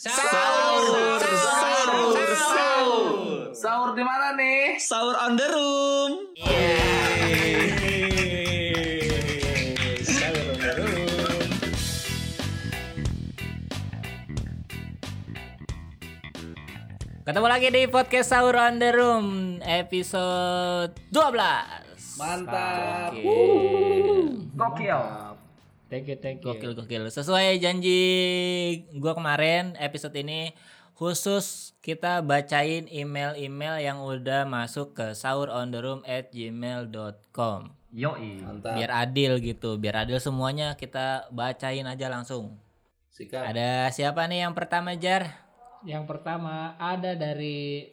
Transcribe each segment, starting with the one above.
Sahur, sahur, sahur. Sahur di mana nih? Sahur on the room. Yeay. Sahur on the room. Ketemu lagi di podcast Sahur on the Room episode 12. Mantap. Gokil. Thank you, thank you. Gokil gokil. Sesuai janji gua kemarin episode ini khusus kita bacain email-email yang udah masuk ke sahurondtheroom at gmail.com Yoi. Mantap. biar adil gitu biar adil semuanya kita bacain aja langsung Sikat. ada siapa nih yang pertama Jar Yang pertama ada dari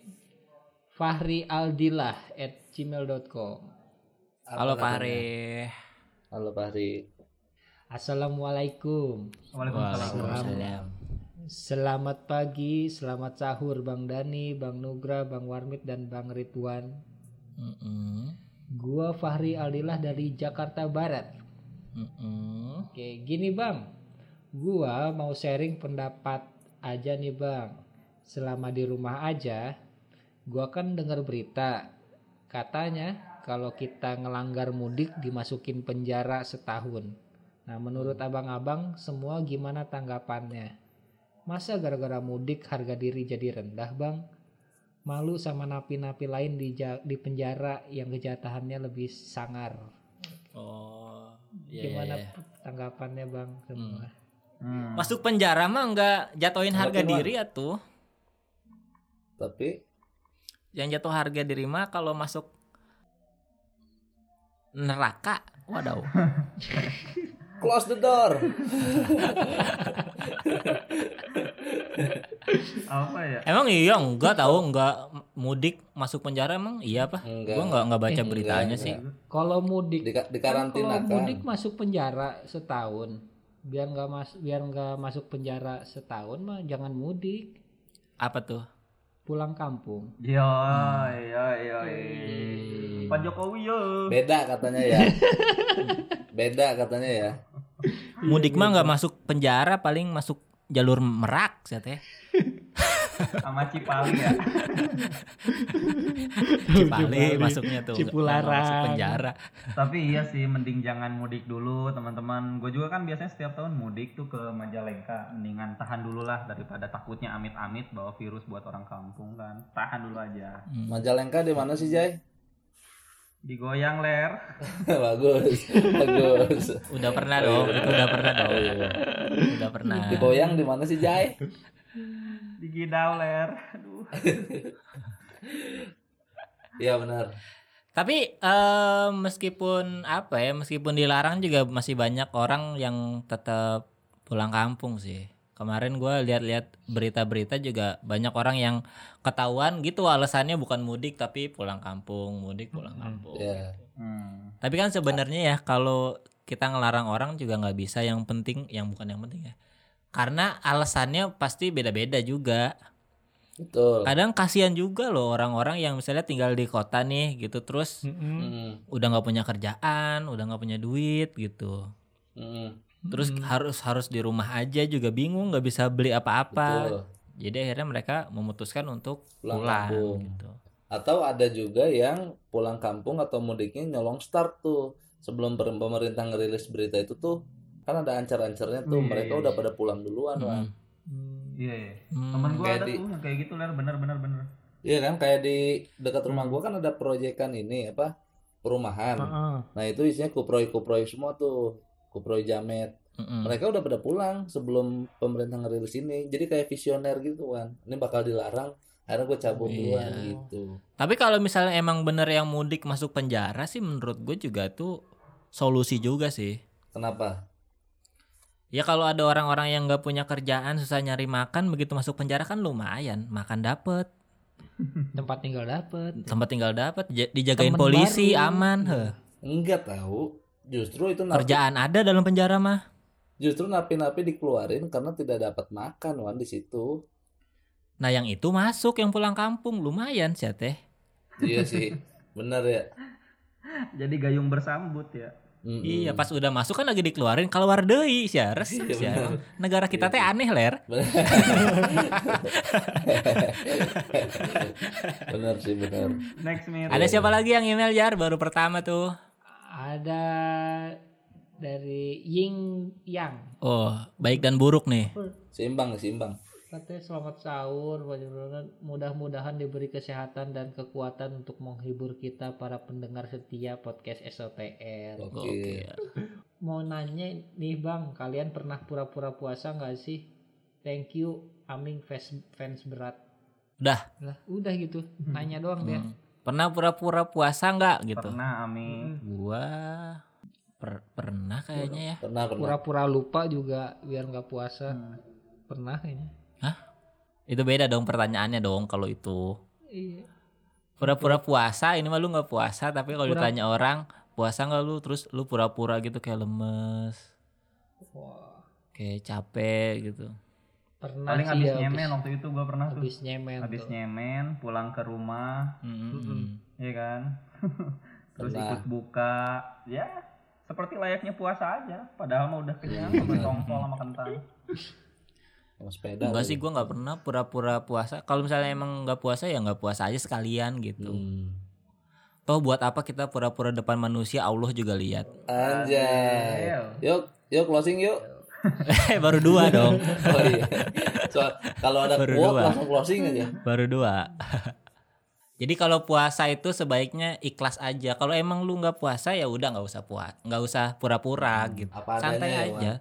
Fahri Aldilah at gmail.com halo Fahri Halo Fahri. Assalamualaikum. Waalaikumsalam. Selamat pagi, selamat sahur Bang Dani, Bang Nugra, Bang Warmit, dan Bang Ridwan. Mm-mm. Gua Fahri Aldilah dari Jakarta Barat. Mm-mm. Oke, gini Bang. Gua mau sharing pendapat aja nih Bang. Selama di rumah aja Gua kan dengar berita. Katanya kalau kita ngelanggar mudik dimasukin penjara setahun Nah menurut abang-abang semua gimana tanggapannya? Masa gara-gara mudik harga diri jadi rendah bang? Malu sama napi-napi lain di, di penjara yang kejahataannya lebih sangar oh iya, Gimana iya, iya. tanggapannya bang semua? masuk penjara mah nggak jatuhin harga keluar. diri atuh Tapi yang jatuh harga diri mah kalau masuk neraka waduh close the door. Apa ya? emang iya enggak tahu enggak mudik masuk penjara emang iya apa Enggak. gua enggak enggak baca Eh, beritanya enggak, sih Kalau mudik, Di, di kan karantina kalau kan. mudik masuk penjara setahun, biar nggak mas, biar nggak masuk penjara setahun mah jangan mudik, apa tuh pulang kampung. Yo, yo, yo. Pak Jokowi yo. Beda katanya ya. Beda katanya ya. Mudik mah enggak masuk penjara paling masuk jalur merak sih teh Sama Cipali ya. Cipali masuknya tuh Cipularang. masuk penjara Tapi iya sih, mending jangan mudik dulu teman-teman. Gue juga kan biasanya setiap tahun mudik tuh ke Majalengka. Mendingan tahan dulu lah daripada takutnya amit-amit bawa virus buat orang kampung kan. Tahan dulu aja. Majalengka di mana sih Jay? Digoyang ler. bagus, bagus. udah pernah dong itu udah pernah dong udah pernah Digoyang di mana sih Jay? Digidau ler. Aduh. Iya benar. Tapi eh, meskipun apa ya, meskipun dilarang juga masih banyak orang yang tetap pulang kampung sih. Kemarin gua lihat-lihat berita-berita juga banyak orang yang ketahuan gitu alasannya bukan mudik tapi pulang kampung, mudik pulang kampung. Ya. Hmm. Tapi kan sebenarnya ya kalau kita ngelarang orang juga nggak bisa. Yang penting, yang bukan yang penting ya. Karena alasannya pasti beda-beda juga. Betul. Kadang kasihan juga loh orang-orang yang misalnya tinggal di kota nih gitu terus Mm, udah nggak punya kerjaan, udah nggak punya duit gitu. mm, Terus harus harus di rumah aja juga bingung nggak bisa beli apa-apa. betul. Jadi akhirnya mereka memutuskan untuk Pulang pulang, kampung. gitu. Atau ada juga yang pulang kampung atau mudiknya nyolong start tuh. Sebelum pemerintah ngerilis berita itu tuh kan ada ancar-ancarnya tuh. Iya, Mereka iya, udah iya. pada pulang duluan, Wan. Iya, iya. Hmm. Temen gue Kayak ada di- tuh yang kayak gitu ler. Bener, bener, bener. Iya kan kayak di dekat rumah gua kan ada proyekan ini apa perumahan. Nah itu isinya kuproy-kuproy semua tuh, kuproy jamet. Mm-mm. Mereka udah pada pulang sebelum pemerintah ngerilis ini. Jadi kayak visioner gitu kan. Ini bakal dilarang, akhirnya gue cabut duluan Iya. gitu. Tapi kalau misalnya emang bener yang mudik masuk penjara sih menurut gue juga tuh solusi juga sih. Kenapa? Ya kalau ada orang-orang yang nggak punya kerjaan susah nyari makan begitu masuk penjara kan lumayan makan dapet Tempat tinggal dapet. tempat tinggal dapet dijagain Temen polisi baru. aman heh. Enggak tahu. Justru itu napi, kerjaan ada dalam penjara mah justru napi-napi dikeluarin karena tidak dapat makan wan di situ. nah yang itu masuk yang pulang kampung lumayan sih teh Iya sih, bener ya. Jadi gayung bersambut ya. Mm-mm. Iya, pas udah masuk kan lagi dikeluarin keluar deui sia. Resep sia. Negara kita teh aneh, Ler. bener sih bener. Next Mir. Ada siapa lagi yang email Jar baru pertama tuh? Ada dari Ying Yang. Oh, baik dan buruk nih. Seimbang seimbang. Katanya selamat sahur, mudah-mudahan diberi kesehatan dan kekuatan untuk menghibur kita para pendengar setia podcast SOTR. Oke. Mau nanya nih bang, kalian pernah pura-pura puasa nggak sih? Thank you, Aming fans, fans berat. Udah. Lah, udah gitu, nanya doang dia. Hmm. Pernah pura-pura puasa nggak gitu? Pernah Ami. Gua per- pernah kayaknya ya. Pernah pernah. Pura-pura lupa juga biar nggak puasa. Pernah kayaknya. Itu beda dong pertanyaannya dong kalau itu. Iya. Pura-pura puasa ini mah lu nggak puasa tapi kalau Pura- ditanya orang puasa nggak lu terus lu pura-pura gitu kayak lemes, Wah, kayak capek gitu. Pernah Paling habis ya, nyemen waktu itu gua pernah tuh. habis nyemen Habis tuh. nyemen, pulang ke rumah. Iya kan? Terus ikut buka, ya seperti layaknya puasa aja. Padahal mah udah kenyang sama tongkol sama kentang. Sama sepeda. Enggak tuh. sih gua nggak pernah pura-pura puasa. Kalau misalnya emang nggak puasa ya nggak puasa aja sekalian gitu. Hmm. Toh buat apa kita pura-pura depan manusia Allah juga lihat. Anjay. Ayo. Yuk, yuk closing yuk. Eh baru dua dong. Oh iya. So, kalau ada Baru quote dua. langsung closing aja. Baru dua. Jadi kalau puasa itu sebaiknya ikhlas aja. Kalau emang lu nggak puasa ya udah nggak usah puas, nggak usah pura-pura gitu. apa Santai adanya ya, aja.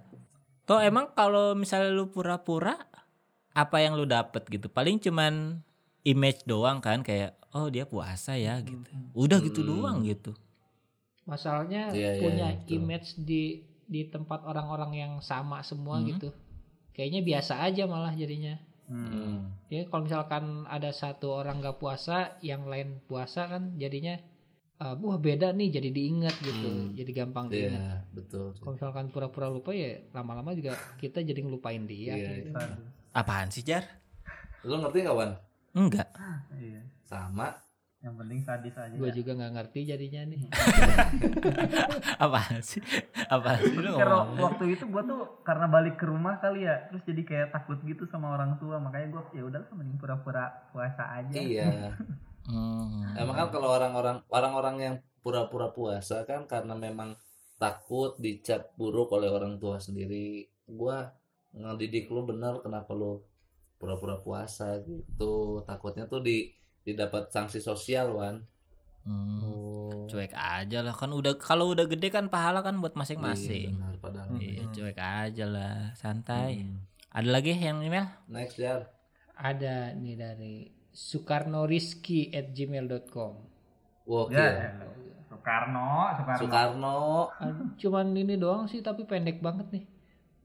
Toh emang kalau misalnya lu pura-pura, apa yang lu dapet gitu? Paling cuman image doang kan kayak oh dia puasa ya gitu. Udah gitu Hmm. doang gitu. Masalahnya Iya, iya, punya betul. image di di tempat orang-orang yang sama semua Hmm. gitu. Kayaknya biasa aja malah jadinya. Hmm. Ya kalau misalkan ada satu orang gak puasa, yang lain puasa kan jadinya uh, wah beda nih jadi diingat gitu. Hmm. Jadi gampang Iya, diingat. betul. Kalau misalkan pura-pura lupa ya lama-lama juga kita jadi ngelupain dia. Iya, gitu. Apaan sih Jar? Lu ngerti kawan? Enggak. Iya. Sama. Yang penting sadis aja. Gue juga nggak ngerti jadinya nih. Apaan sih? Apaan sih lu Karena ngomong? waktu itu gua tuh karena balik ke rumah kali ya, terus jadi kayak takut gitu sama orang tua, makanya gua ya udah mending pura-pura puasa aja. Iya. Hmm. Emang kan kalau orang-orang orang-orang yang pura-pura puasa kan karena memang takut dicap buruk oleh orang tua sendiri. Gua ngedidik lu bener kenapa lu pura-pura puasa gitu. Takutnya tuh di didapat sanksi sosial, Wan. Hmm. Oh. Cuek aja lah kan udah kalau udah gede kan pahala kan buat masing-masing. Iya, benar padahal. Iya, cuek aja lah, santai. Hmm. Ada lagi yang email? Next Jar. Ada nih dari Soekarnoriski at gmail.com Wah, Ya, iya. Soekarno, Soekarno. Soekarno. Cuman ini doang sih tapi pendek banget nih.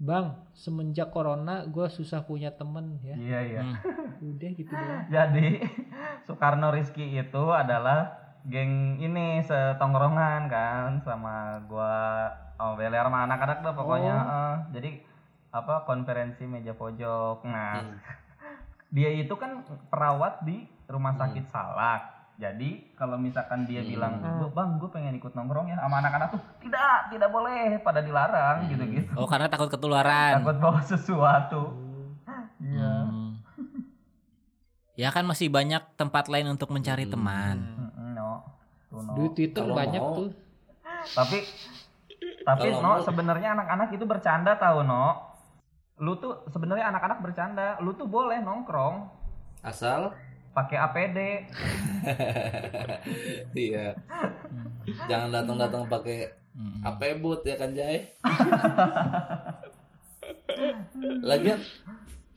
Bang, semenjak corona gue susah punya temen ya. Iya, iya. Hmm. Udah gitu doang. Jadi Soekarno Rizky itu adalah geng ini setongkrongan kan sama gua oh Bele sama anak-anak tuh pokoknya Oh. eh. jadi apa konferensi meja pojok nah Hmm. dia itu kan perawat di rumah sakit Salak jadi kalau misalkan dia Hmm. bilang "Gua- bang gue pengen ikut nongkrong ya sama anak-anak tuh tidak tidak boleh pada dilarang Hmm. gitu-gitu Oh, karena takut ketularan. takut bawa sesuatu iya Hmm. Ya kan masih banyak tempat lain untuk mencari Hmm. teman. Mm-mm, no. Tuh, no. Di Twitter Kalau banyak mau. tuh. tapi tapi Kalau no mau- sebenarnya anak-anak itu bercanda tahu no lu tuh sebenarnya anak-anak bercanda lu tuh boleh nongkrong Asal pakai APD iya. Jangan datang-datang pakai Hmm. apa but ya kan Jai? Lagian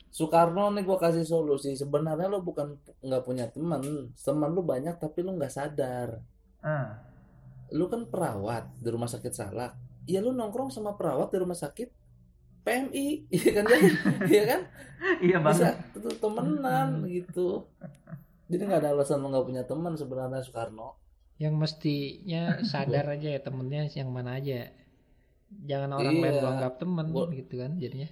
Soekarno nih gua kasih solusi. Sebenarnya lo bukan nggak punya teman, teman lu banyak tapi lu nggak sadar. Eh, Lu kan perawat di rumah sakit Salak. Ya lu nongkrong sama perawat di rumah sakit PMI, iya kan? Iya kan? iya Bisa banget tuh temenan gitu. Jadi nggak ada alasan lu nggak punya teman sebenarnya Soekarno. Yang mestinya sadar aja ya temennya yang mana aja. Jangan orang lain Iya. lu anggap temen Gua- gitu kan jadinya.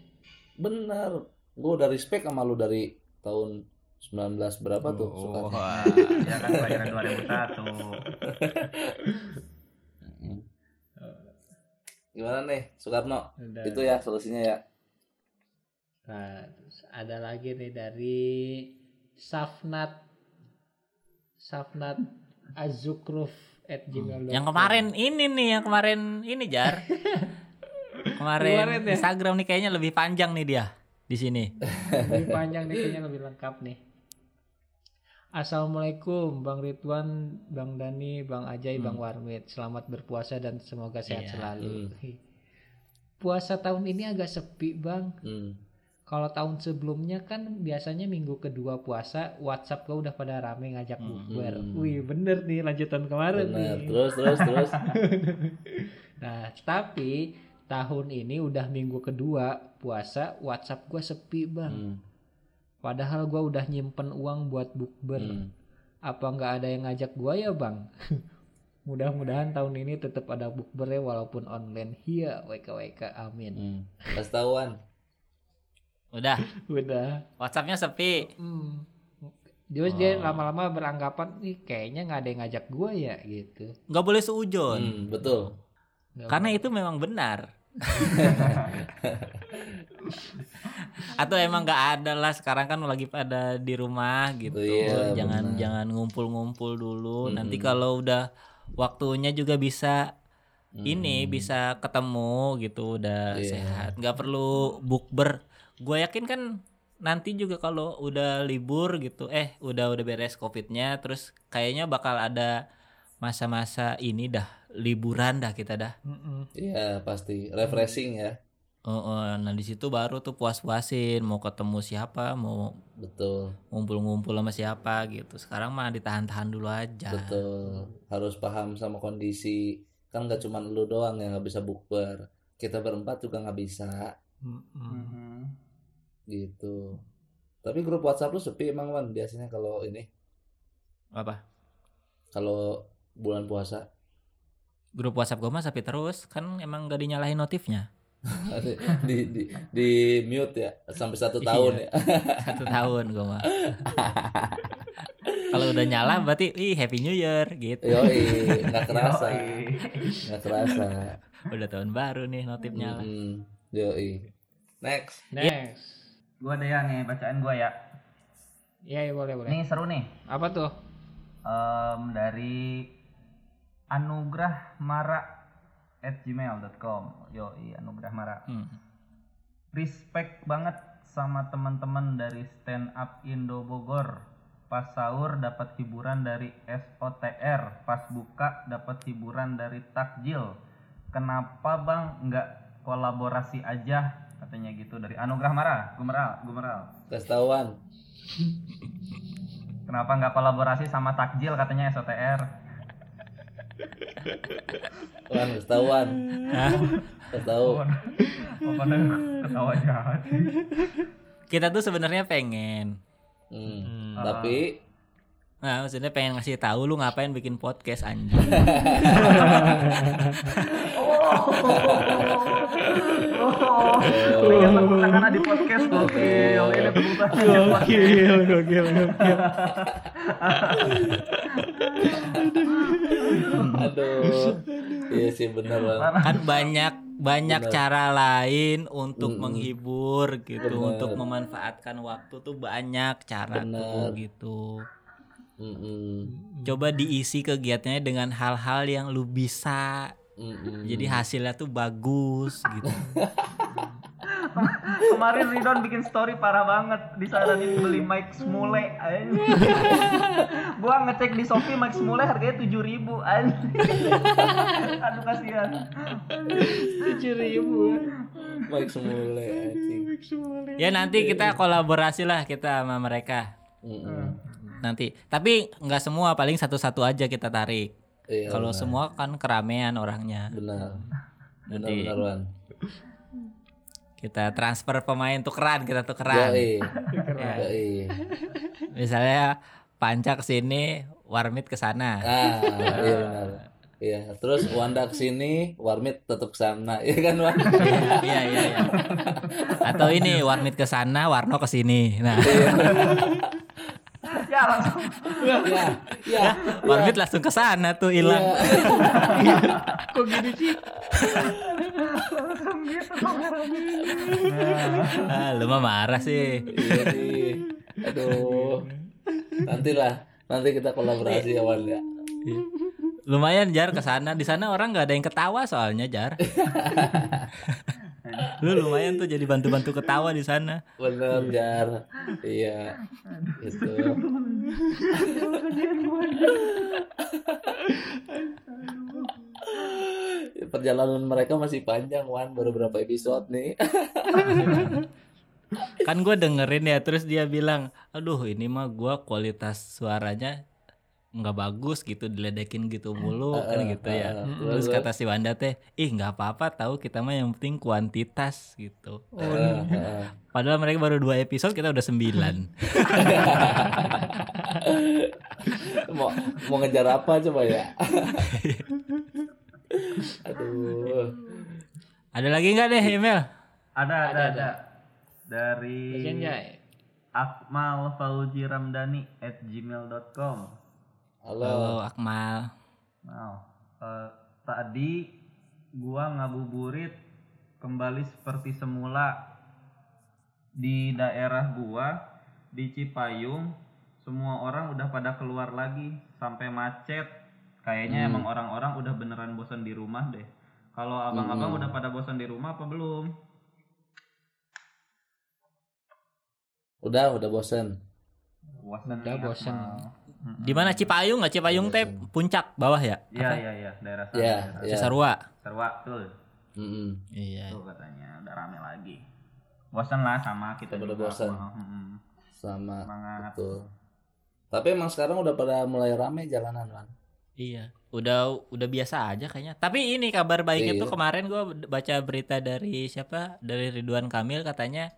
Bener. Gue udah respect sama lu dari tahun 19 berapa tuh Oh, Soekarno. wah, ya kan kelahiran 2001 Gimana nih, Soekarno? Udah. Itu ya solusinya ya. Nah, terus ada lagi nih dari Safnat Safnat Azukruf at gmail.com. Yang kemarin ini nih, yang kemarin ini Jar. kemarin Kemarin ya? Instagram nih kayaknya lebih panjang nih dia di sini. lebih panjang nih kayaknya lebih lengkap nih. Assalamualaikum Bang Ridwan, Bang Dani, Bang Ajay, Bang Warmit. Selamat berpuasa dan semoga sehat Iya. selalu. Puasa tahun ini agak sepi Bang. Hmm. Kalau tahun sebelumnya kan biasanya minggu kedua puasa WhatsApp gua udah pada rame ngajak bukber. Wih bener nih lanjutan kemarin Benar. nih. Terus terus terus. Nah tapi tahun ini udah minggu kedua puasa WhatsApp gua sepi bang. Hmm. Padahal gua udah nyimpen uang buat bukber. Hmm. Apa nggak ada yang ngajak gua ya bang? Mudah-mudahan tahun ini tetap ada bukber ya walaupun online. Iya WKWK amin. Hmm. Kasih tahuan. Udah, Udah. WhatsAppnya sepi. Hmm. Terus dia lama-lama beranggapan nih kayaknya nggak ada yang ngajak gua ya gitu. nggak boleh seujon. Hmm, betul. Nggak Karena itu memang benar. Atau emang nggak ada lah sekarang kan lagi pada di rumah gitu. Iya, jangan benar. jangan ngumpul-ngumpul dulu. Nanti kalau udah waktunya juga bisa ini bisa ketemu gitu udah Iya. sehat. nggak perlu bukber. Gue yakin kan nanti juga kalau udah libur gitu, eh udah udah beres covidnya, terus kayaknya bakal ada masa-masa ini dah liburan dah kita dah. Iya pasti refreshing ya. Oh, oh, nah di situ baru tuh puas-puasin mau ketemu siapa, mau Betul. ngumpul-ngumpul sama siapa gitu. Sekarang mah ditahan-tahan dulu aja. Betul. Harus paham sama kondisi. Kan nggak cuma lu doang yang nggak bisa bukber. Kita berempat juga nggak bisa. Mm-mm. Gitu. Tapi grup WhatsApp lu sepi emang Wan biasanya kalau ini Apa? kalau bulan puasa. Grup WhatsApp gue mah sepi terus, kan emang gak dinyalain notifnya. di, di di mute ya sampai satu tahun ya. Satu tahun gue mah. Kalau udah nyala berarti ih Happy New Year gitu. Yoi, nggak kerasa. Nggak kerasa. Udah tahun baru nih notif nyala. Mm, yoi. Next. Next. Gua ada ya nih bacaan gua ya. Iya, iya, boleh boleh. Nih seru nih. Apa tuh? Em, dari anugrah mara at gmail.com yo anugrah mara. Hmm. respect banget sama teman-teman dari stand up Indo Bogor. Pas sahur dapat hiburan dari SOTR pas buka dapat hiburan dari takjil. Kenapa bang? Nggak kolaborasi aja katanya gitu dari anugrah mara. Gumeral gumeral. Kasih tahuan. kenapa nggak kolaborasi sama takjil katanya SOTR Wan, kasih tahuan. Kasih tahu. apa ketawa jahat Kita tuh sebenarnya pengen. Hmm. Tapi Nah, maksudnya pengen ngasih tahu lu ngapain bikin podcast anjing. Oh, iya, tepuk tangan di podcast gokil. Ini di podcast. Gokil, gokil, gokil. aduh. Iya sih bener Wan. kan banyak banyak Bener. cara lain untuk Mm-mm. menghibur gitu, Bener. untuk memanfaatkan waktu tuh banyak cara tuh Bener. gitu. Mm-mm. Coba diisi kegiatannya dengan hal-hal yang lu bisa. Mm-mm. Jadi hasilnya tuh bagus gitu. Kemarin Ridwan bikin story parah banget disaranin beli mic Smule. Gua ngecek di Shopee mic Smule harganya 7000 anjing. Aduh kasihan. Tujuh ribu. Mike semule. Ya nanti kita kolaborasi lah kita sama mereka. Mm-mm. Nanti. Tapi nggak semua, paling satu-satu aja kita tarik. Iya, Kalau benar. semua kan keramaian orangnya. benar. Benar Nanti benar kita transfer pemain tukeran, kita tukeran. Yoi. Ya. Yoi. Misalnya Panca ke sini, Warmit ke sana. Ah, iya benar. Iya, terus Wanda ke sini, Warmit tetap ke sana, iya kan Wan? Iya iya iya. Atau ini Warmit ke sana, Warno ke sini. Nah, Ya langsung Iya, iya. Warmit langsung ke sana tuh hilang. Kok gini sih? ah, lu mah marah sih. Iya nih. Aduh. Nantilah, nanti kita kolaborasi ya Wan ya. Lumayan jar ke sana. Di sana orang nggak ada yang ketawa soalnya jar. lu lumayan tuh jadi bantu-bantu ketawa di sana. Bener Jar. Iya. Itu. Perjalanan mereka masih panjang Wan, baru berapa episode nih. Kan gue dengerin ya terus dia bilang, aduh ini mah gua kualitas suaranya nggak bagus gitu diledekin gitu mulu kan gitu ya. eh, Terus kata si Wanda teh, ih nggak apa-apa tahu kita mah yang penting kuantitas gitu. Heeh, heeh. Padahal mereka baru dua episode kita udah sembilan. mau mau ngejar apa coba ya? Aduh. Ada lagi nggak deh email? Ada, ada, ada. Dari Bagian Jai. Akmal Fauzi Ramdhani at gmail.com Halo. Halo Akmal. Nah, eh, tadi gua ngabuburit kembali seperti semula di daerah gua di Cipayung. Semua orang udah pada keluar lagi sampai macet. Kayaknya emang orang-orang udah beneran bosan di rumah deh. Kalau abang-abang udah pada bosan di rumah apa belum? Udah, udah bosen. bosan Udah nih, Di mana Cipayung nggak Cipayung teh puncak bawah ya? Iya iya iya daerah sana. Iya, daerah iya. Cisarua. Sarwa, betul. Mm-mm. Iya. Tuh katanya udah rame lagi. Bosan lah sama kita Udah juga. bosan. Sama. Semangat. Betul. Tapi emang sekarang udah pada mulai rame jalanan, Wan. Iya. Udah udah biasa aja kayaknya. Tapi ini kabar baiknya Iya. tuh kemarin gua baca berita dari siapa? Dari Ridwan Kamil katanya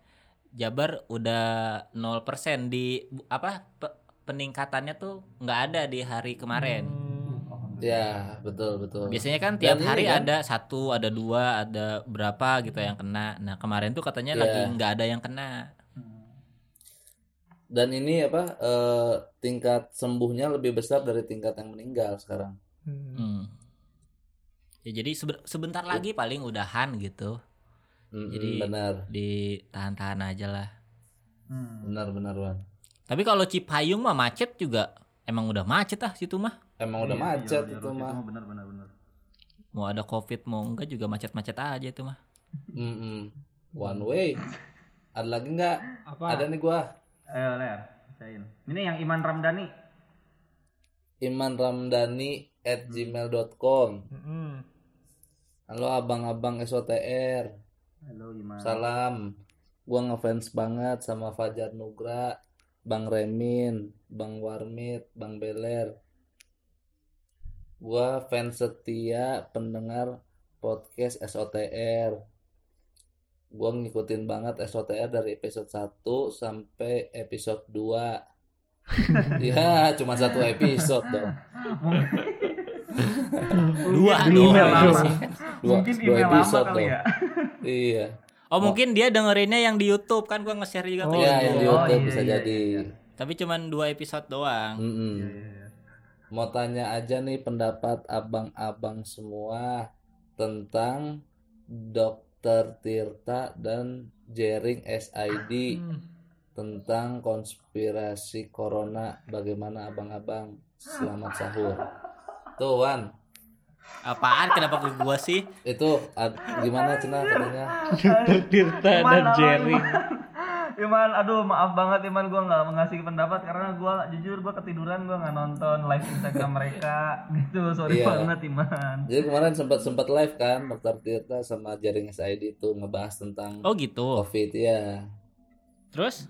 Jabar udah 0% di apa pe- peningkatannya tuh nggak ada di hari kemarin. Ya, betul betul. Biasanya kan tiap Dan hari kan- ada satu, ada dua, ada berapa gitu yang kena. Nah kemarin tuh katanya Iya. lagi nggak ada yang kena. Dan ini apa eh, tingkat sembuhnya lebih besar dari tingkat yang meninggal sekarang. Hmm. Ya jadi sebe- sebentar lagi paling udahan gitu. Mm-mm, Jadi- benar, Ditahan-tahan aja lah. Hmm. benar benar, Wan. Tapi kalau Cipayung mah macet juga emang udah macet ah situ mah. Emang udah Iya, macet iya, itu iya, mah. bener bener bener. Mau ada covid mau enggak juga macet-macet aja itu mah. Mm-mm. One way. Ada lagi nggak? Apa? Ada nih gua. Ayo ler. Ini yang Iman Ramdhani. Iman Ramdhani at gmail.com Mm-mm. Halo abang-abang SOTR Halo Iman. Salam Gua ngefans banget sama Fajar Nugra Bang Remin Bang Warmit Bang Beler. Gua fans setia pendengar podcast SOTR Gua ngikutin banget SOTR dari episode 1 sampai episode 2 Ya cuma satu episode dong. Dua. Dua, Mungkin dua email lama episode kali dong. ya. Iya Oh mungkin dia dengerinnya yang di YouTube kan gua nge-share juga ke Ya YouTube. yang di Oh, YouTube iya, bisa iya, jadi iya. Tapi cuman dua episode doang. Mm-mm. Iya, iya, iya. Mau tanya aja nih pendapat abang-abang semua tentang Dokter Tirta dan Jering SID tentang konspirasi corona. Bagaimana abang-abang? Selamat sahur. Tuh Wan, Apaan kenapa ke gua sih? itu ad- gimana Cina katanya? Tirta dan Jerry. Iman? Aduh maaf banget Iman gue nggak mengasih pendapat karena gue jujur gue ketiduran gue nggak nonton live Instagram mereka gitu sorry Iya. banget Iman. Jadi kemarin sempat sempat live kan Dokter Tirta sama Jering SID itu ngebahas tentang Oh gitu. COVID ya. Terus?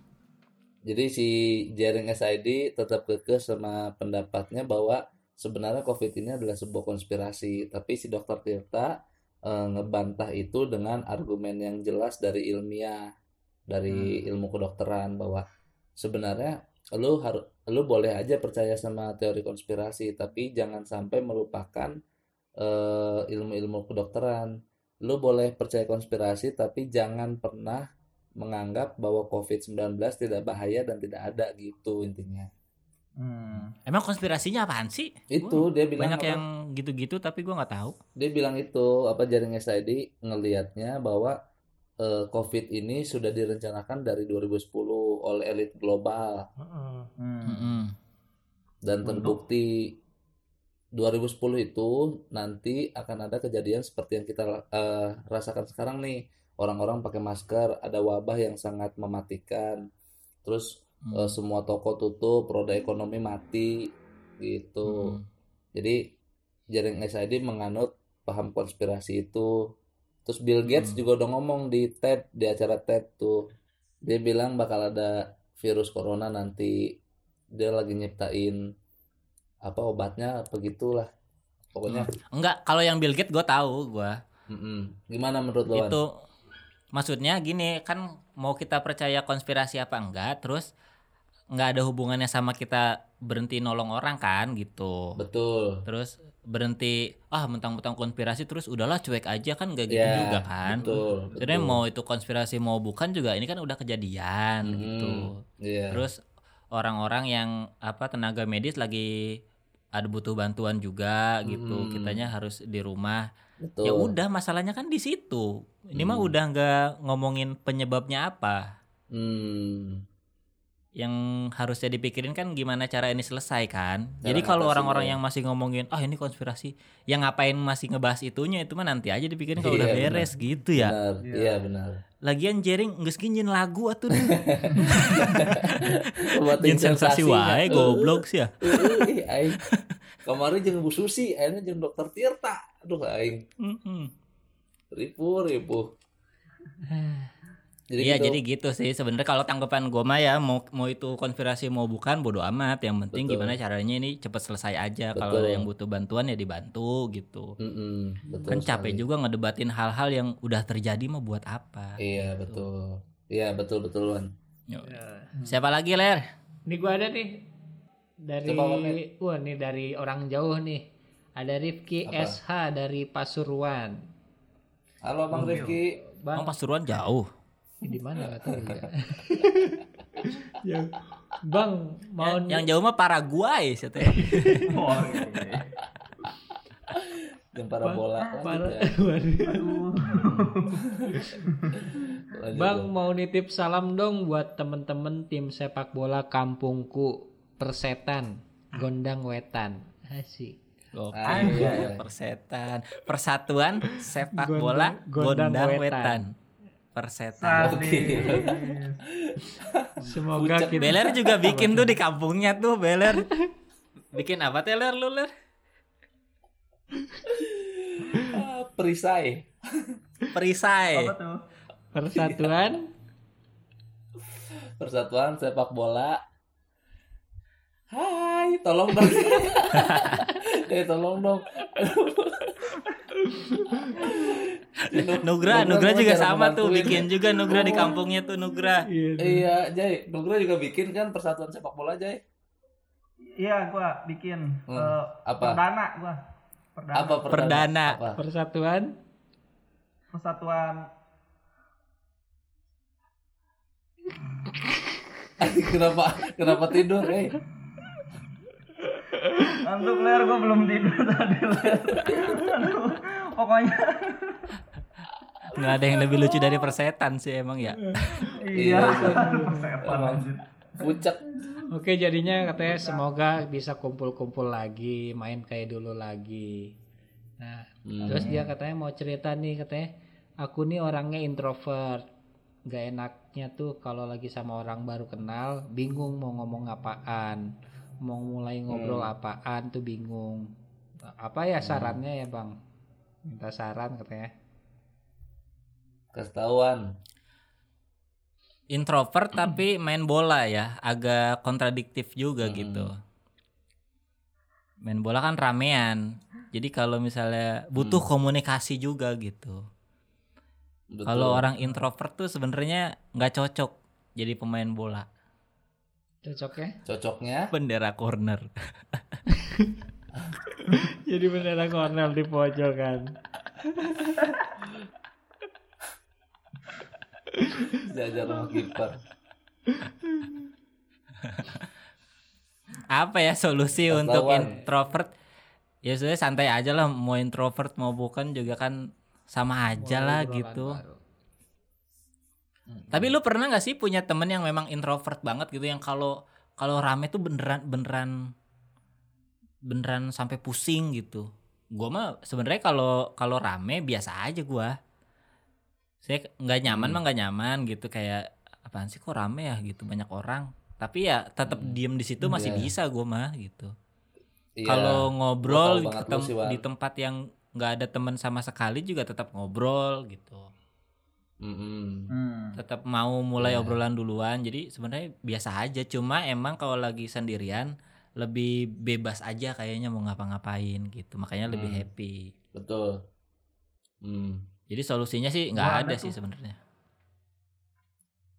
Jadi si Jaring SID tetap kekeh sama pendapatnya bahwa sebenarnya COVID ini adalah sebuah konspirasi. Tapi si Dokter Tirta eh, ngebantah itu dengan argumen yang jelas dari ilmiah, dari ilmu kedokteran bahwa sebenarnya lu harus lu boleh aja percaya sama teori konspirasi, tapi jangan sampai melupakan eh, ilmu-ilmu kedokteran. Lu boleh percaya konspirasi, tapi jangan pernah menganggap bahwa COVID-19 tidak bahaya dan tidak ada gitu intinya. Hmm. Emang konspirasinya apaan sih? Itu dia bilang Banyak apa? yang gitu-gitu tapi gua nggak tahu. dia bilang itu apa jaring SID ngelihatnya bahwa eh, COVID ini sudah direncanakan dari 2010 oleh elit global Heeh. Hmm. Mm-mm. dan terbukti 2010 itu nanti akan ada kejadian seperti yang kita eh, rasakan sekarang nih. Orang-orang pakai masker, ada wabah yang sangat mematikan. Terus Hmm. eh, semua toko tutup, roda ekonomi mati gitu. Hmm. Jadi jaring SID menganut paham konspirasi itu. Terus Bill Gates Hmm. juga udah ngomong di TED di acara TED tuh. Dia bilang bakal ada virus corona nanti. Dia lagi nyiptain apa obatnya apa gitulah. Pokoknya Enggak, kalau yang Bill Gates gue tahu gue. mm-mm. gimana menurut lo? Itu maksudnya gini kan mau kita percaya konspirasi apa enggak, terus nggak ada hubungannya sama kita berhenti nolong orang kan gitu. Betul. Terus berhenti ah mentang-mentang konspirasi terus udahlah cuek aja kan nggak gitu Ya, juga kan. Betul. Betul. mau itu konspirasi mau bukan juga ini kan udah kejadian Mm-mm. gitu. Iya. Terus orang-orang yang apa tenaga medis lagi ada butuh bantuan juga gitu. Hmm. Kitanya harus di rumah. Betul. Ya udah masalahnya kan di situ. Ini mah Hmm. udah nggak ngomongin penyebabnya apa. Hmm. Yang harusnya dipikirin kan gimana cara ini selesai kan. Cara Jadi kalau orang-orang yang masih ngomongin ah ini konspirasi, yang ngapain masih ngebahas itunya itu mah nanti aja dipikirin kalau udah Iya, beres gitu ya. Benar. Iya. Iya benar. Lagian jering geus nyin lagu atuh nih. Sensasi wae goblok sih ya. Kemarin jeung Bu Susi, akhirnya jeung Dokter Tirta. Aduh aing. Ribu ribu. Jadi Iya gitu. jadi gitu sih sebenarnya kalau tanggapan gue mah ya mau mau itu konspirasi mau bukan bodo amat yang penting Betul. gimana caranya ini cepet selesai aja kalau yang butuh bantuan ya dibantu gitu Mm-mm, betul kan capek sekali. juga ngedebatin hal-hal yang udah terjadi mah buat apa Iya betul. Iya betul betul Wan. Yo. siapa lagi ler Ini gua ada nih dari wah nih dari orang jauh nih. Ada Rifki Apa? SH dari Pasuruan. Halo Bang Rifki. Bang, Bang Pasuruan jauh di mana nggak tahu ya. Ya. Bang, mau yang, yang jauh mah Paraguay sih teh Oh, iya. Yang para bola. Para- ya. Bang. mau nitip salam dong buat temen-temen tim sepak bola kampungku Persetan Gondang Wetan. Asik. Oke, Ah, iya. persetan persatuan sepak Gondang- bola Gondang Gondang Wetan. Wetan persetan Sadis. Semoga kita Beler juga bikin tuh di kampungnya tuh Beler. Bikin apa Teler lu Ler? Ah, perisai. Perisai. Apa tuh? Persatuan Persatuan sepak bola. Hai, tolong dong. eh, tolong dong. Nugra, Nugra gimana juga sama tuh bikin juga Nugra di kampungnya tuh Nugra. Iya. Iya, Jay. Nugra juga bikin kan persatuan sepak bola, Jay. Iya, gua bikin Hmm, eh, apa? perdana gua. Perdana. Apa Perdana. Apa? Persatuan Persatuan kenapa kenapa tidur, eh? Ngantuk ler, gua belum tidur tadi ler. Aduh, pokoknya Nggak ada yang lebih lucu dari persetan sih emang ya. iya. Iya. Setan anjir. Puncak. Oke jadinya katanya semoga bisa kumpul-kumpul lagi, main kayak dulu lagi. Nah, Hmm. terus dia katanya mau cerita nih katanya, aku nih orangnya introvert, gak enaknya tuh kalau lagi sama orang baru kenal, bingung mau ngomong apaan, mau mulai ngobrol apaan tuh bingung. Apa ya sarannya ya bang? Minta saran katanya. Ketahuan. Introvert tapi main bola ya, agak kontradiktif juga Hmm. gitu. Main bola kan ramean. Jadi kalau misalnya butuh komunikasi juga gitu. Betul. Kalau orang introvert tuh sebenarnya nggak cocok jadi pemain bola. Cocok ya? cocoknya Bendera corner. Jadi beneran corner di pojok kan. jajar sama kiper. Apa ya solusi Ketahuan. untuk introvert? Ya sudah santai aja lah mau introvert mau bukan juga kan sama aja lah Obrolan gitu. baru. Tapi lu pernah nggak sih punya temen yang memang introvert banget gitu yang kalau kalau rame tuh beneran beneran beneran sampai pusing gitu. Gua mah sebenarnya kalau kalau rame biasa aja gua. Saya nggak nyaman Hmm. mah nggak nyaman gitu kayak apaan sih kok rame ya gitu banyak orang. Tapi ya tetap Hmm. diem di situ masih Iya. bisa gua mah gitu. Iya, Kalau ngobrol gua tahu di, banget lu tem- sih, di tempat yang nggak ada teman sama sekali juga tetap ngobrol gitu. Mm-mm. Hmm. Tetap mau mulai Iya. obrolan duluan. Jadi sebenarnya biasa aja. Cuma emang kalau lagi sendirian lebih bebas aja kayaknya mau ngapa-ngapain gitu. Makanya lebih Hmm. happy. betul Hmm. Jadi solusinya sih nggak ada ada sih sebenarnya.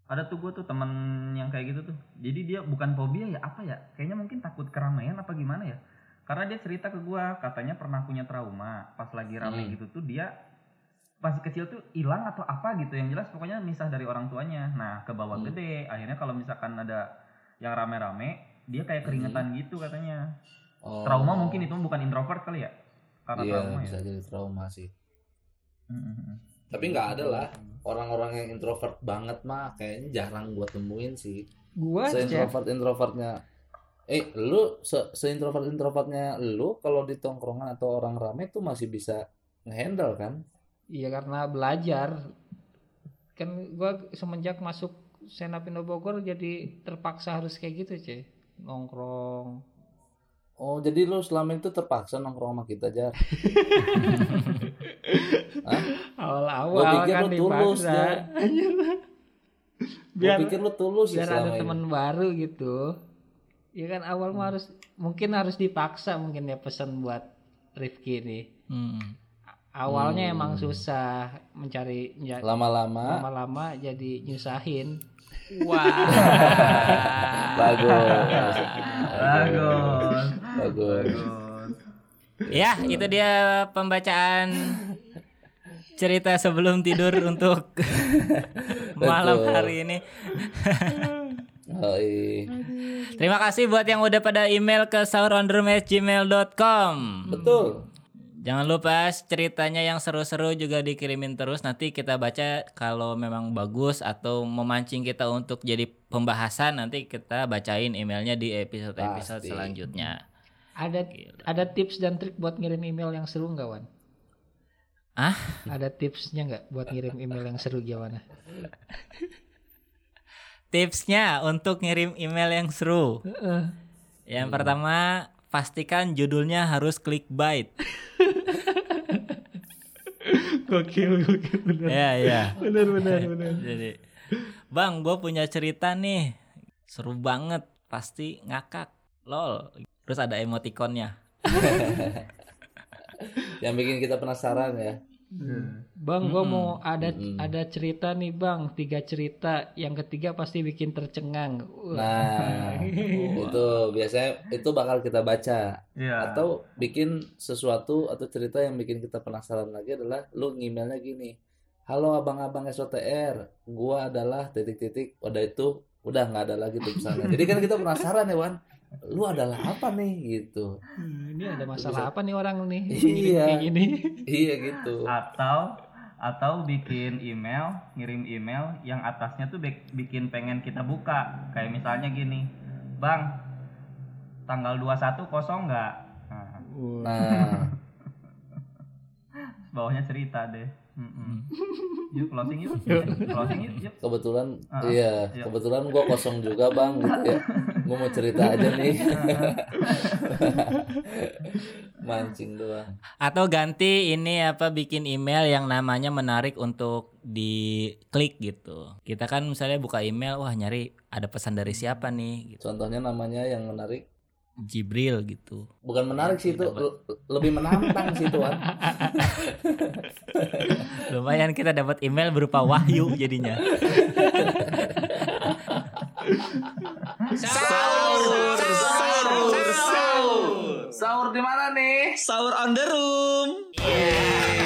Ada tuh gue tuh temen yang kayak gitu tuh. Jadi dia bukan fobia ya apa ya? Kayaknya mungkin takut keramaian apa gimana ya? Karena dia cerita ke gua katanya pernah punya trauma pas lagi rame Hmm. gitu tuh dia masih kecil tuh hilang atau apa gitu yang jelas pokoknya misah dari orang tuanya. Nah ke bawah Hmm. gede akhirnya kalau misalkan ada yang rame-rame dia kayak keringetan gitu katanya. Oh. Trauma mungkin itu bukan introvert kali ya? Karena iya trauma ya. bisa jadi trauma sih Mm-mm. tapi nggak ada lah orang-orang yang introvert banget mah kayaknya jarang gua temuin sih Gua se introvert introvertnya eh lu se, introvert introvertnya lu kalau di tongkrongan atau orang rame tuh masih bisa ngehandle kan Iya karena belajar. Kan gua semenjak masuk Senapindo Bogor jadi terpaksa harus kayak gitu cuy nongkrong. Oh jadi lu selama itu terpaksa nongkrong sama kita jar? Awal-awal kan lu tulus, dipaksa. Jar. biar gua pikir lu tulus ya biar ada selama ini. teman baru gitu. Ya kan awal Hmm. harus mungkin harus dipaksa mungkin ya pesan buat Rifki nih Hmm. Awalnya Hmm. emang susah mencari ya, lama-lama lama-lama jadi nyusahin Wah. bagus Bagus. bagus Bagus. ya, itu dia pembacaan cerita sebelum tidur untuk malam hari ini. iya. Terima kasih buat yang udah pada email ke saurondermes@gmail.com. betul Jangan lupa ceritanya yang seru-seru juga dikirimin terus nanti kita baca kalau memang bagus atau memancing kita untuk jadi pembahasan nanti kita bacain emailnya di episode-episode Pasti. selanjutnya. ada ada tips dan trik buat ngirim email yang seru nggak Wan? Ah? Ada tipsnya nggak buat ngirim email yang seru gimana? Tipsnya untuk ngirim email yang seru. Yang pertama, pastikan judulnya harus clickbait. Gokil, gokil bener. Ya, ya. Bener, bener, bener. Jadi, Bang, gue punya cerita nih. Seru banget, pasti ngakak. Lol. Terus ada emotikonnya. yang bikin kita penasaran ya Bang, gua Mm-mm. mau ada Mm-mm. ada cerita nih bang, tiga cerita. Yang ketiga pasti bikin tercengang. Wah. nah itu biasanya itu bakal kita baca Iya. atau bikin sesuatu atau cerita yang bikin kita penasaran lagi adalah lu ngemailnya gini halo abang-abang SOTR gua adalah titik-titik udah itu udah nggak ada lagi tuh pesannya jadi kan kita penasaran ya Wan lu adalah apa nih? Gitu. Hmm, ini ada masalah apa nih orang nih? Iya. Kayak gini. iya gitu. Atau atau bikin email ngirim email yang atasnya tuh bik- bikin pengen kita buka. Kayak misalnya gini bang tanggal 21 kosong nggak? Nah, nah. Bawahnya cerita deh Mm-mm. yuk closing yuk closing yuk yuk kebetulan Ah, iya iya. kebetulan gua kosong juga bang gitu ya gua mau cerita aja nih mancing doang Atau ganti ini apa bikin email yang namanya menarik untuk diklik gitu. Kita kan misalnya buka email, wah nyari ada pesan dari siapa nih gitu. contohnya namanya yang menarik Jibril gitu. bukan menarik sih itu le- lebih menantang sih itu Wan. Lumayan kita dapat email berupa wahyu jadinya. Sahur, sahur, sahur. sahur di mana nih Sahur on the room. Sahur